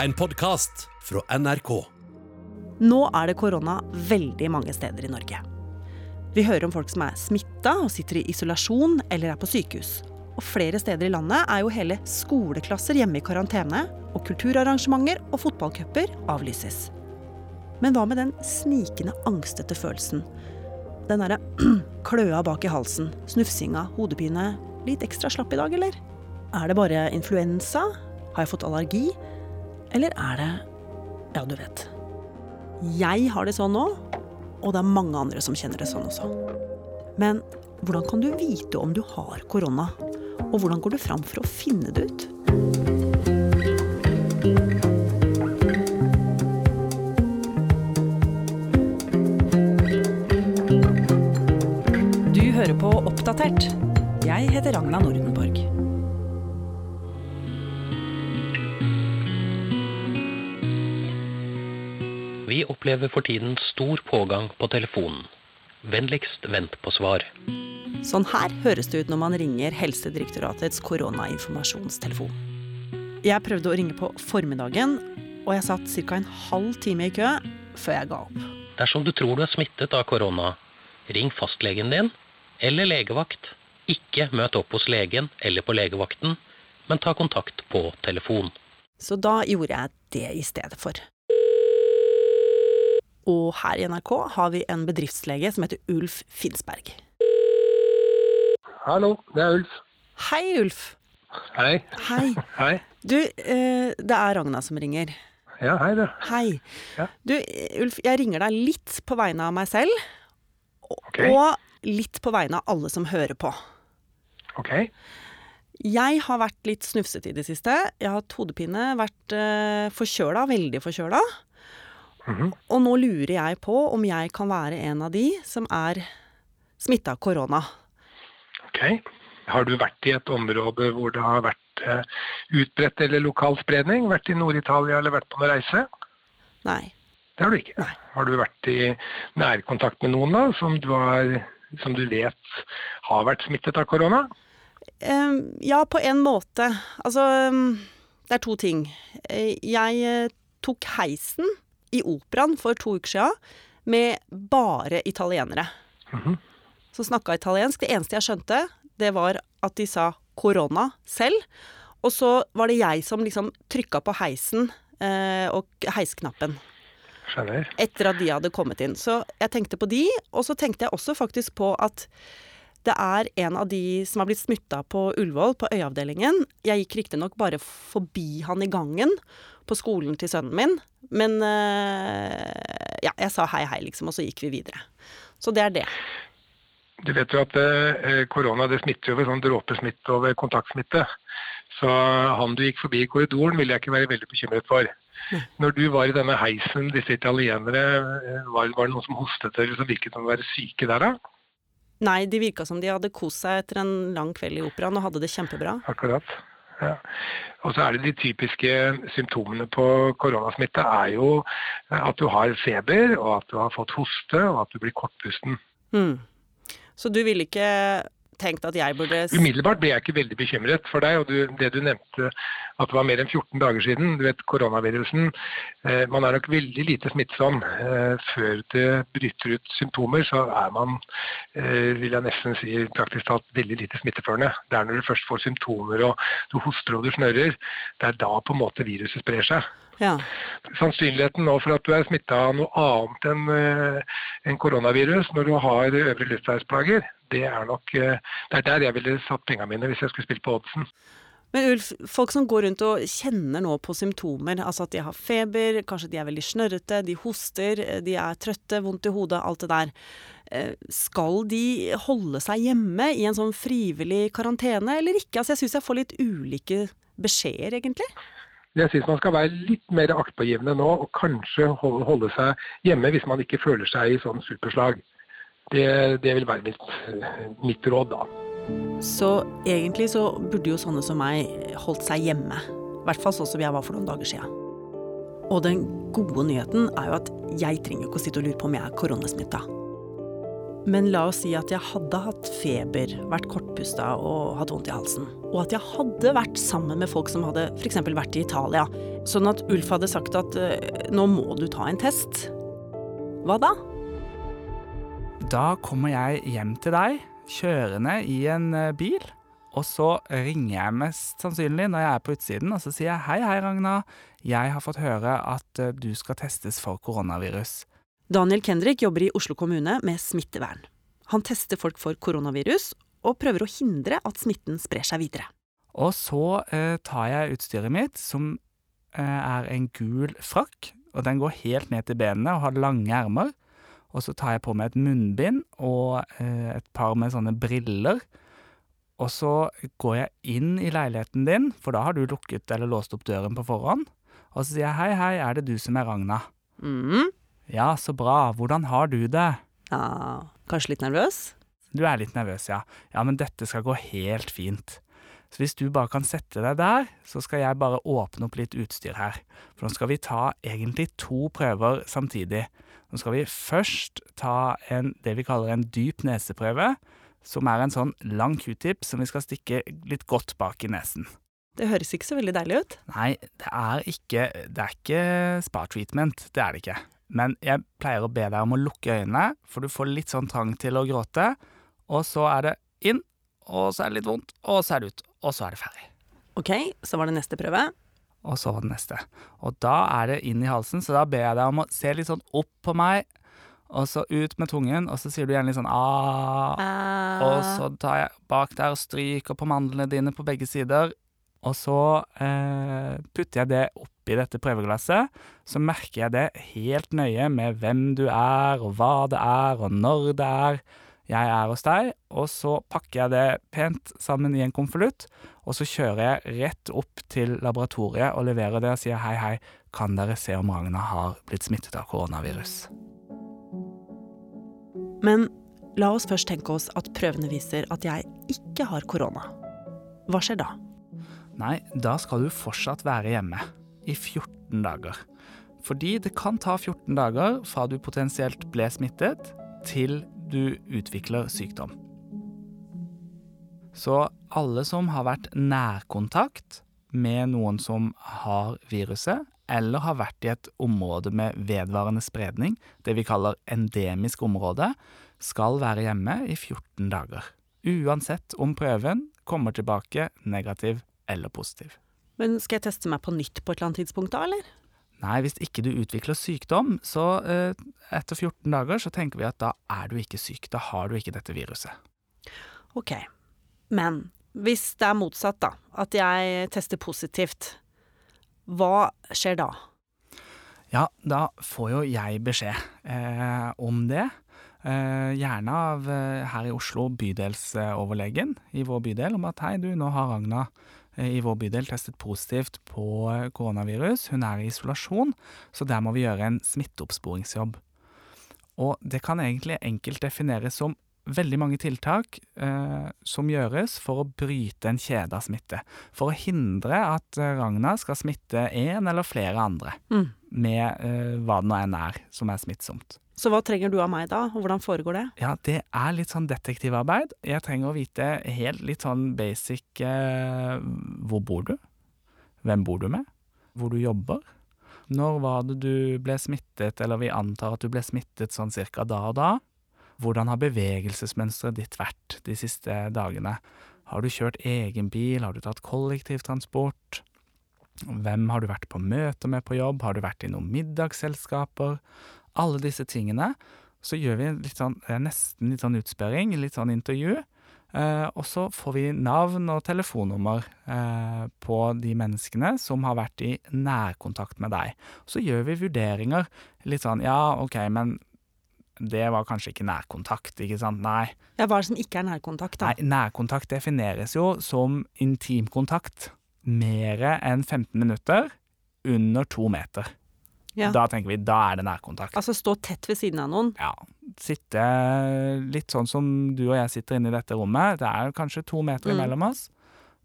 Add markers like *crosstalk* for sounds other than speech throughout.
En podkast fra NRK. Nå er det korona veldig mange steder i Norge. Vi hører om folk som er smitta og sitter i isolasjon eller er på sykehus. Og flere steder i landet er jo hele skoleklasser hjemme i karantene, og kulturarrangementer og fotballcuper avlyses. Men hva med den snikende angstete følelsen? Den derre *clears throat* kløa bak i halsen, snufsinga, hodepine. Litt ekstra slapp i dag, eller? Er det bare influensa? Har jeg fått allergi? Eller er det Ja, du vet. Jeg har det sånn nå, og det er mange andre som kjenner det sånn også. Men hvordan kan du vite om du har korona? Og hvordan går du fram for å finne det ut? Du hører på Oppdatert. Jeg heter Ragna Nordenborg. Vi opplever for tiden stor pågang på telefonen. Vennligst vent på svar. Sånn her høres det ut når man ringer Helsedirektoratets koronainformasjonstelefon. Jeg prøvde å ringe på formiddagen, og jeg satt ca. en halv time i kø før jeg ga opp. Dersom du tror du er smittet av korona, ring fastlegen din eller legevakt. Ikke møt opp hos legen eller på legevakten, men ta kontakt på telefon. Så da gjorde jeg det i stedet for. Og her i NRK har vi en bedriftslege som heter Ulf Finsberg. Hallo, det er Ulf. Hei, Ulf. Hei. Hei. Hei. Du, eh, det er Ragna som ringer. Ja, hei du. Hei. Ja. Du, Ulf, jeg ringer deg litt på vegne av meg selv, Okay. og litt på vegne av alle som hører på. Ok. Jeg har vært litt snufsete i det siste. Jeg har hatt hodepine, vært eh, forkjøla, veldig forkjøla. Mhm. Og nå lurer jeg på om jeg kan være en av de som er smitta av korona. ok. Har du vært i et område hvor det har vært eh, utbredt eller lokal spredning? Vært i Nord-Italia eller vært på noen reise? Nei. Det har du ikke. Har du vært i nærkontakt med noen da, som du, har, som du vet har vært smittet av korona? Em, ja, på en måte. Altså, det er to ting. Eh, Jeg eh, tok heisen i operaen for to uker sia med bare italienere. Mhm. Som snakka italiensk. Det eneste jeg skjønte, det var at de sa korona selv. Og så var det jeg som liksom trykka på heisen eh, og heisknappen. Skjønner. etter at de hadde kommet inn. Så jeg tenkte på de, og så tenkte jeg også faktisk på at det er en av de som har blitt smitta på Ullevål, på øyeavdelingen. Jeg gikk riktignok bare forbi han i gangen på skolen til sønnen min, men eh, ja, jeg sa hei, hei, liksom, og så gikk vi videre. Så det er det. Du vet jo at eh, korona det smitter jo ved sånn dråpesmitte og ved kontaktsmitte. Så han du gikk forbi i korridoren ville jeg ikke være veldig bekymret for. Når du var i denne heisen, disse italienere, eh, var det noen som hostet eller som virket som å være syke der da? Nei, de virka som de hadde kost seg etter en lang kveld i operaen og hadde det kjempebra. Akkurat. Ja. Og så er det de typiske symptomene på koronasmitte er jo at du har feber, og at du har fått hoste, og at du blir kortpusten. Mm. Så du ville ikke tenkt at jeg burde Umiddelbart ble jeg ikke veldig bekymret for deg, og du, det du nevnte at det var mer enn 14 dager siden. Du vet, koronavirusen eh, Man er nok veldig lite smittsom. Eh, før det bryter ut symptomer, så er man, eh, vil jeg nesten si, praktisk talt veldig lite smitteførende. Det er når du først får symptomer og du hoster og du snørrer, det er da på en måte viruset sprer seg. Ja. Sannsynligheten nå for at du er smitta av noe annet enn en koronavirus når du har øvre luftveisplager, det er nok eh, Det er der jeg ville satt pengene mine hvis jeg skulle spilt på oddsen. Men Ulf, folk som går rundt og kjenner nå på symptomer, altså at de har feber, kanskje de er veldig snørrete, de hoster, de er trøtte, vondt i hodet, alt det der. Eh, Skal de holde seg hjemme i en sånn frivillig karantene eller ikke? Altså jeg syns jeg får litt ulike beskjeder, egentlig. Jeg syns man skal være litt mer aktpågivende nå, og kanskje holde seg hjemme hvis man ikke føler seg i sånn superslag. Det, det vil være mitt, mitt råd, da. Så egentlig så burde jo sånne som meg holdt seg hjemme. I hvert fall sånn som jeg var for noen dager sia. Og den gode nyheten er jo at jeg trenger ikke å sitte og lure på om jeg er koronasmitta. Men la oss si at jeg hadde hatt feber, vært kortpusta og hatt vondt i halsen. Og at jeg hadde vært sammen med folk som hadde f.eks. vært i Italia. Sånn at Ulf hadde sagt at eh, nå må du ta en test. Hva da? Da kommer jeg hjem til deg, kjørende i en eh, bil. Og så ringer jeg mest sannsynlig når jeg er på utsiden, og så sier jeg hei, hei, Ragna. Jeg har fått høre at eh, du skal testes for koronavirus. Daniel Kendrick jobber i Oslo kommune med smittevern. Han tester folk for koronavirus, og prøver å hindre at smitten sprer seg videre. Og så eh, tar jeg utstyret mitt, som eh, er en gul frakk, og den går helt ned til benene og har lange ermer. Og så tar jeg på meg et munnbind og eh, et par med sånne briller. Og så går jeg inn i leiligheten din, for da har du lukket eller låst opp døren på forhånd. Og så sier jeg hei, hei, er det du som er Ragna? mm. Ja, så bra, hvordan har du det? Ja, kanskje litt nervøs? Du er litt nervøs, ja. Ja, men dette skal gå helt fint. Så hvis du bare kan sette deg der, så skal jeg bare åpne opp litt utstyr her. For nå skal vi ta egentlig to prøver samtidig. Nå skal vi først ta en, det vi kaller en dyp neseprøve, som er en sånn lang q-tip som vi skal stikke litt godt bak i nesen. Det høres ikke så veldig deilig ut. Nei, det er ikke, det er ikke spa-treatment, det er det ikke. Men jeg pleier å be deg om å lukke øynene, for du får litt sånn trang til å gråte. Og så er det inn, og så er det litt vondt, og så er det ut, og så er det ferdig. Ok, så var det neste prøve. Og så det neste. Og da er det inn i halsen, så da ber jeg deg om å se litt sånn opp på meg, og så ut med tungen, og så sier du gjerne litt sånn ah. Og så tar jeg bak der og stryker på mandlene dine på begge sider. Og så eh, putter jeg det oppi dette prøveglasset. Så merker jeg det helt nøye med hvem du er, og hva det er, og når det er jeg er hos deg. Og så pakker jeg det pent sammen i en konvolutt, og så kjører jeg rett opp til laboratoriet og leverer det og sier hei, hei, kan dere se om Ragna har blitt smittet av koronavirus? Men la oss først tenke oss at prøvene viser at jeg ikke har korona. Hva skjer da? Nei, da skal du fortsatt være hjemme i 14 dager. Fordi det kan ta 14 dager fra du potensielt ble smittet, til du utvikler sykdom. Så alle som har vært nærkontakt med noen som har viruset, eller har vært i et område med vedvarende spredning, det vi kaller endemisk område, skal være hjemme i 14 dager. Uansett om prøven kommer tilbake negativ eller positiv. Men skal jeg teste meg på nytt på et eller annet tidspunkt da, eller? Nei, hvis ikke du utvikler sykdom, så eh, etter 14 dager så tenker vi at da er du ikke syk. Da har du ikke dette viruset. Ok. Men hvis det er motsatt, da, at jeg tester positivt, hva skjer da? Ja, da får jo jeg beskjed eh, om det. Eh, gjerne av eh, her i Oslo bydelsoverlegen i vår bydel om at hei, du, nå har Ragna i vår bydel testet positivt på eh, koronavirus. Hun er i isolasjon, så der må vi gjøre en smitteoppsporingsjobb. Og det kan egentlig enkelt defineres som veldig mange tiltak eh, som gjøres for å bryte en kjede av smitte. For å hindre at eh, Ragna skal smitte én eller flere andre Mm. med eh, hva det nå enn er som er smittsomt. Så hva trenger du av meg da, og hvordan foregår det? Ja, det er litt sånn detektivarbeid. Jeg trenger å vite helt litt sånn basic eh, Hvor bor du? Hvem bor du med? Hvor du jobber? Når var det du ble smittet, eller vi antar at du ble smittet sånn cirka da og da? Hvordan har bevegelsesmønsteret ditt vært de siste dagene? Har du kjørt egen bil? Har du tatt kollektivtransport? Hvem har du vært på møter med på jobb? Har du vært i noen middagsselskaper? Alle disse tingene. Så gjør vi litt sånn, er nesten litt sånn utspørring, litt sånn intervju. Eh, og så får vi navn og telefonnummer eh, på de menneskene som har vært i nærkontakt med deg. Så gjør vi vurderinger. Litt sånn ja, ok, men det var kanskje ikke nærkontakt, ikke sant? Nei. Ja, Hva er det som ikke er nærkontakt, da? Nei, nærkontakt defineres jo som intimkontakt. Mere enn 15 minutter under to meter. Ja. Da tenker vi, da er det nærkontakt. Altså stå tett ved siden av noen? Ja, sitte litt sånn som du og jeg sitter inne i dette rommet. Det er kanskje to meter Mm. imellom oss,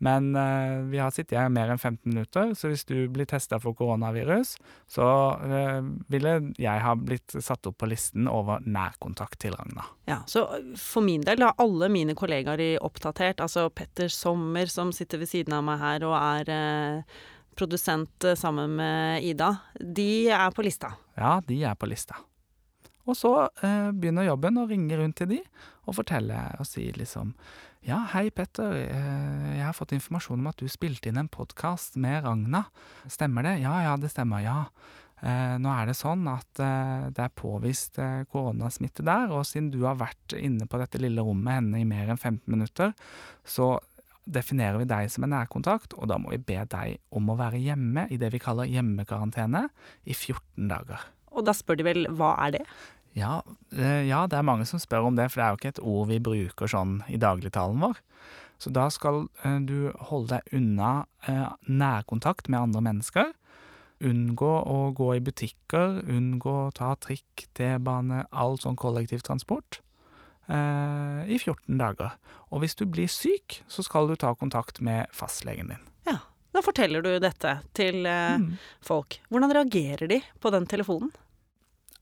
Men uh, vi har sittet her mer enn 15 minutter, så hvis du blir testa for koronavirus, så uh, ville jeg ha blitt satt opp på listen over nærkontakt til Ragna. Ja, Så for min del har alle mine kollegaer i Oppdatert, altså Petter Sommer som sitter ved siden av meg her og er eh, produsent eh, sammen med Ida, de er på lista. Ja, de er på lista. Og så eh, begynner jobben å ringe rundt til de og fortelle og si liksom Ja, hei, Petter, eh, jeg har fått informasjon om at du spilte inn en podkast med Ragna. Stemmer det? Ja, ja, det stemmer, ja. Eh, nå er det sånn at eh, det er påvist eh, koronasmitte der, og siden du har vært inne på dette lille rommet med henne i mer enn 15 minutter, så definerer vi deg som en nærkontakt, og da må vi be deg om å være hjemme i det vi kaller hjemmekarantene i 14 dager. Og da spør de vel hva er det? Ja, eh, ja, det er mange som spør om det, for det er jo ikke et ord vi bruker sånn i dagligtalen vår. Så da skal eh, du holde deg unna eh, nærkontakt med andre mennesker. Unngå å gå i butikker, unngå å ta trikk, T-bane, all sånn kollektivtransport. I 14 dager. Og hvis du blir syk, så skal du ta kontakt med fastlegen din. Ja, Da forteller du dette til mm. folk. Hvordan reagerer de på den telefonen?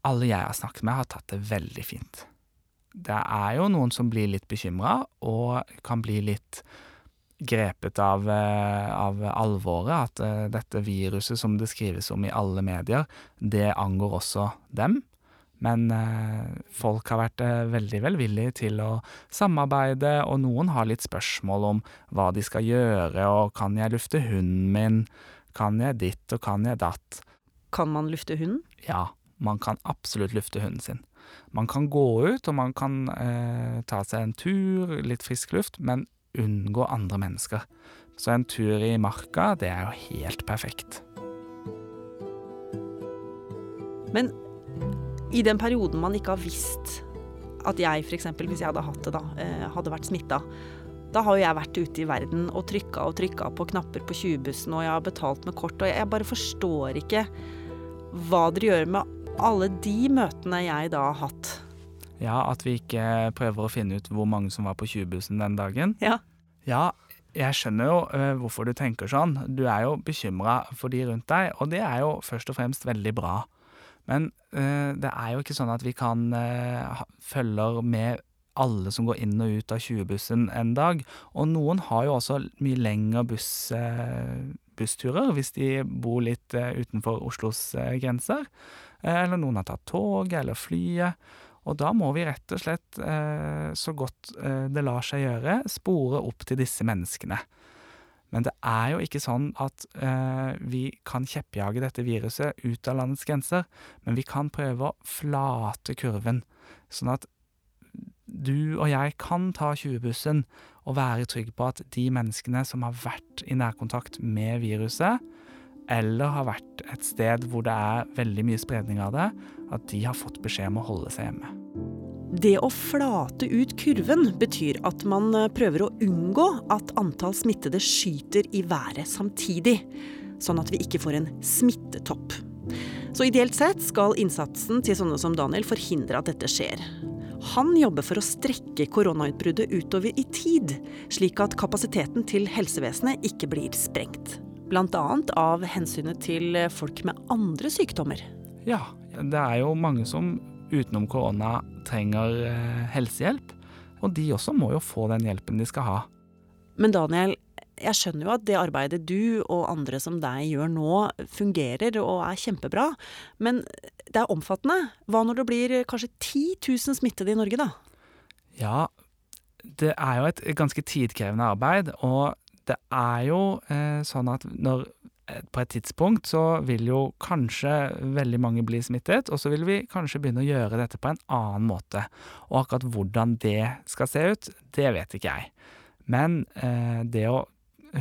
alle jeg har snakket med, har tatt det veldig fint. Det er jo noen som blir litt bekymra, og kan bli litt grepet av, eh, av alvoret. At dette viruset som det skrives om i alle medier, det angår også dem. Men uh, folk har vært uh, veldig velvillige til å samarbeide, og noen har litt spørsmål om hva de skal gjøre, og kan jeg lufte hunden min? Kan jeg ditt, og kan jeg datt? Kan man lufte hunden? Ja man kan absolutt lufte hunden sin. Man kan gå ut, og man kan eh, ta seg en tur, litt frisk luft, men unngå andre mennesker. Så en tur i marka, det er jo helt perfekt. Men i den perioden man ikke har visst at jeg f.eks., hvis jeg hadde hatt det da, eh, hadde vært smitta, da har jo jeg vært ute i verden og trykka og trykka på knapper på 20-bussen, og jeg har betalt med kort, og jeg bare forstår ikke hva dere gjør med alle de møtene jeg da har hatt. Ja, at vi ikke prøver å finne ut hvor mange som var på 20-bussen den dagen. Ja. Ja, jeg skjønner jo uh, hvorfor du tenker sånn. Du er jo bekymra for de rundt deg, og det er jo først og fremst veldig bra. Men uh, det er jo ikke sånn at vi kan uh, følger med alle som går inn og ut av 20-bussen en dag. Og noen har jo også mye lengre buss, bussturer hvis de bor litt utenfor Oslos grenser. Eh, eller noen har tatt toget eller flyet. Og da må vi rett og slett, eh, så godt eh, det lar seg gjøre, spore opp til disse menneskene. Men det er jo ikke sånn at eh, vi kan kjeppjage dette viruset ut av landets grenser, men vi kan prøve å flate kurven, sånn at du og jeg kan ta 20-bussen og være trygg på at de menneskene som har vært i nærkontakt med viruset, eller har vært et sted hvor det er veldig mye spredning av det, at de har fått beskjed om å holde seg hjemme. Det å flate ut kurven betyr at man eh, prøver å unngå at antall smittede skyter i været samtidig, sånn at vi ikke får en smittetopp. Så ideelt sett skal innsatsen til sånne som Daniel forhindre at dette skjer. Han jobber for å strekke koronautbruddet utover i tid, slik at kapasiteten til helsevesenet ikke blir sprengt. Bl.a. av hensynet til folk med andre sykdommer. Ja, det er jo mange som utenom korona trenger eh, helsehjelp. Og de også må jo få den hjelpen de skal ha. Men Daniel, jeg skjønner jo at det arbeidet du og andre som deg gjør nå, fungerer og er kjempebra. Men det er omfattende. Hva når det blir kanskje 10 000 smittede i Norge, da? Ja, det er jo et ganske tidkrevende arbeid. Og det er jo eh, sånn at når eh, på et tidspunkt så vil jo kanskje veldig mange bli smittet, og så vil vi kanskje begynne å gjøre dette på en annen måte. Og akkurat hvordan det skal se ut, det vet ikke jeg. Men eh, det å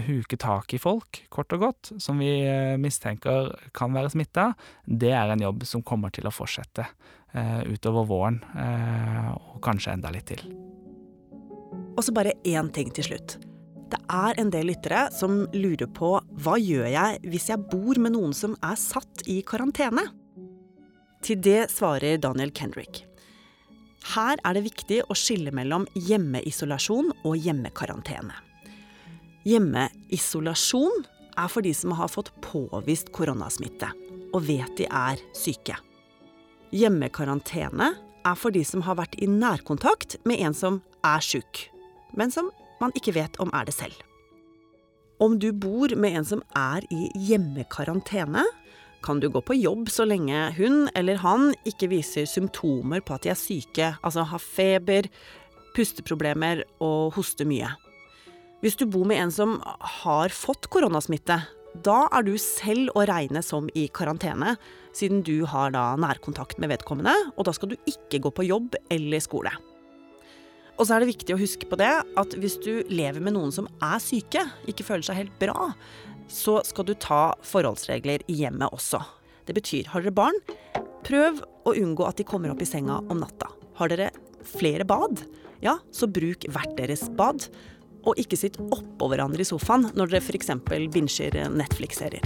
huke tak i folk, kort og godt, som vi eh, mistenker kan være smitta, det er en jobb som kommer til å fortsette eh, utover våren, eh, og kanskje enda litt til. Og så bare én ting til slutt. Det er en del lyttere som lurer på hva gjør jeg hvis jeg bor med noen som er satt i karantene? Til det svarer Daniel Kendrick. Her er det viktig å skille mellom hjemmeisolasjon og hjemmekarantene. Hjemmeisolasjon er for de som har fått påvist koronasmitte og vet de er syke. Hjemmekarantene er for de som har vært i nærkontakt med en som er sjuk, men som man ikke vet om er det selv. Om du bor med en som er i hjemmekarantene, kan du gå på jobb så lenge hun eller han ikke viser symptomer på at de er syke, altså har feber, pusteproblemer og hoster mye. Hvis du bor med en som har fått koronasmitte, da er du selv å regne som i karantene, siden du har da nærkontakt med vedkommende, og da skal du ikke gå på jobb eller skole. Og så er det viktig å huske på det at hvis du lever med noen som er syke, ikke føler seg helt bra, så skal du ta forholdsregler i hjemmet også. Det betyr, har dere barn, prøv å unngå at de kommer opp i senga om natta. Har dere flere bad, ja, så bruk hvert deres bad. Og ikke sitt oppå hverandre i sofaen når dere f.eks. binsjer Netflix-serier.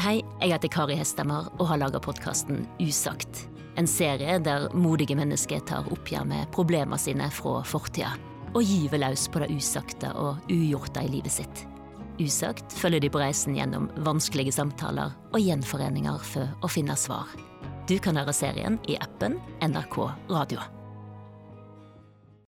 Hei, jeg heter Kari Hestemar og har laga podkasten Usagt. En serie der modige mennesker tar oppgjør med problemene sine fra fortida og gyver løs på det usagte og ugjorte i livet sitt. Usagt følger de på reisen gjennom vanskelige samtaler og gjenforeninger for å finne svar. Du kan høre serien i appen NRK Radio.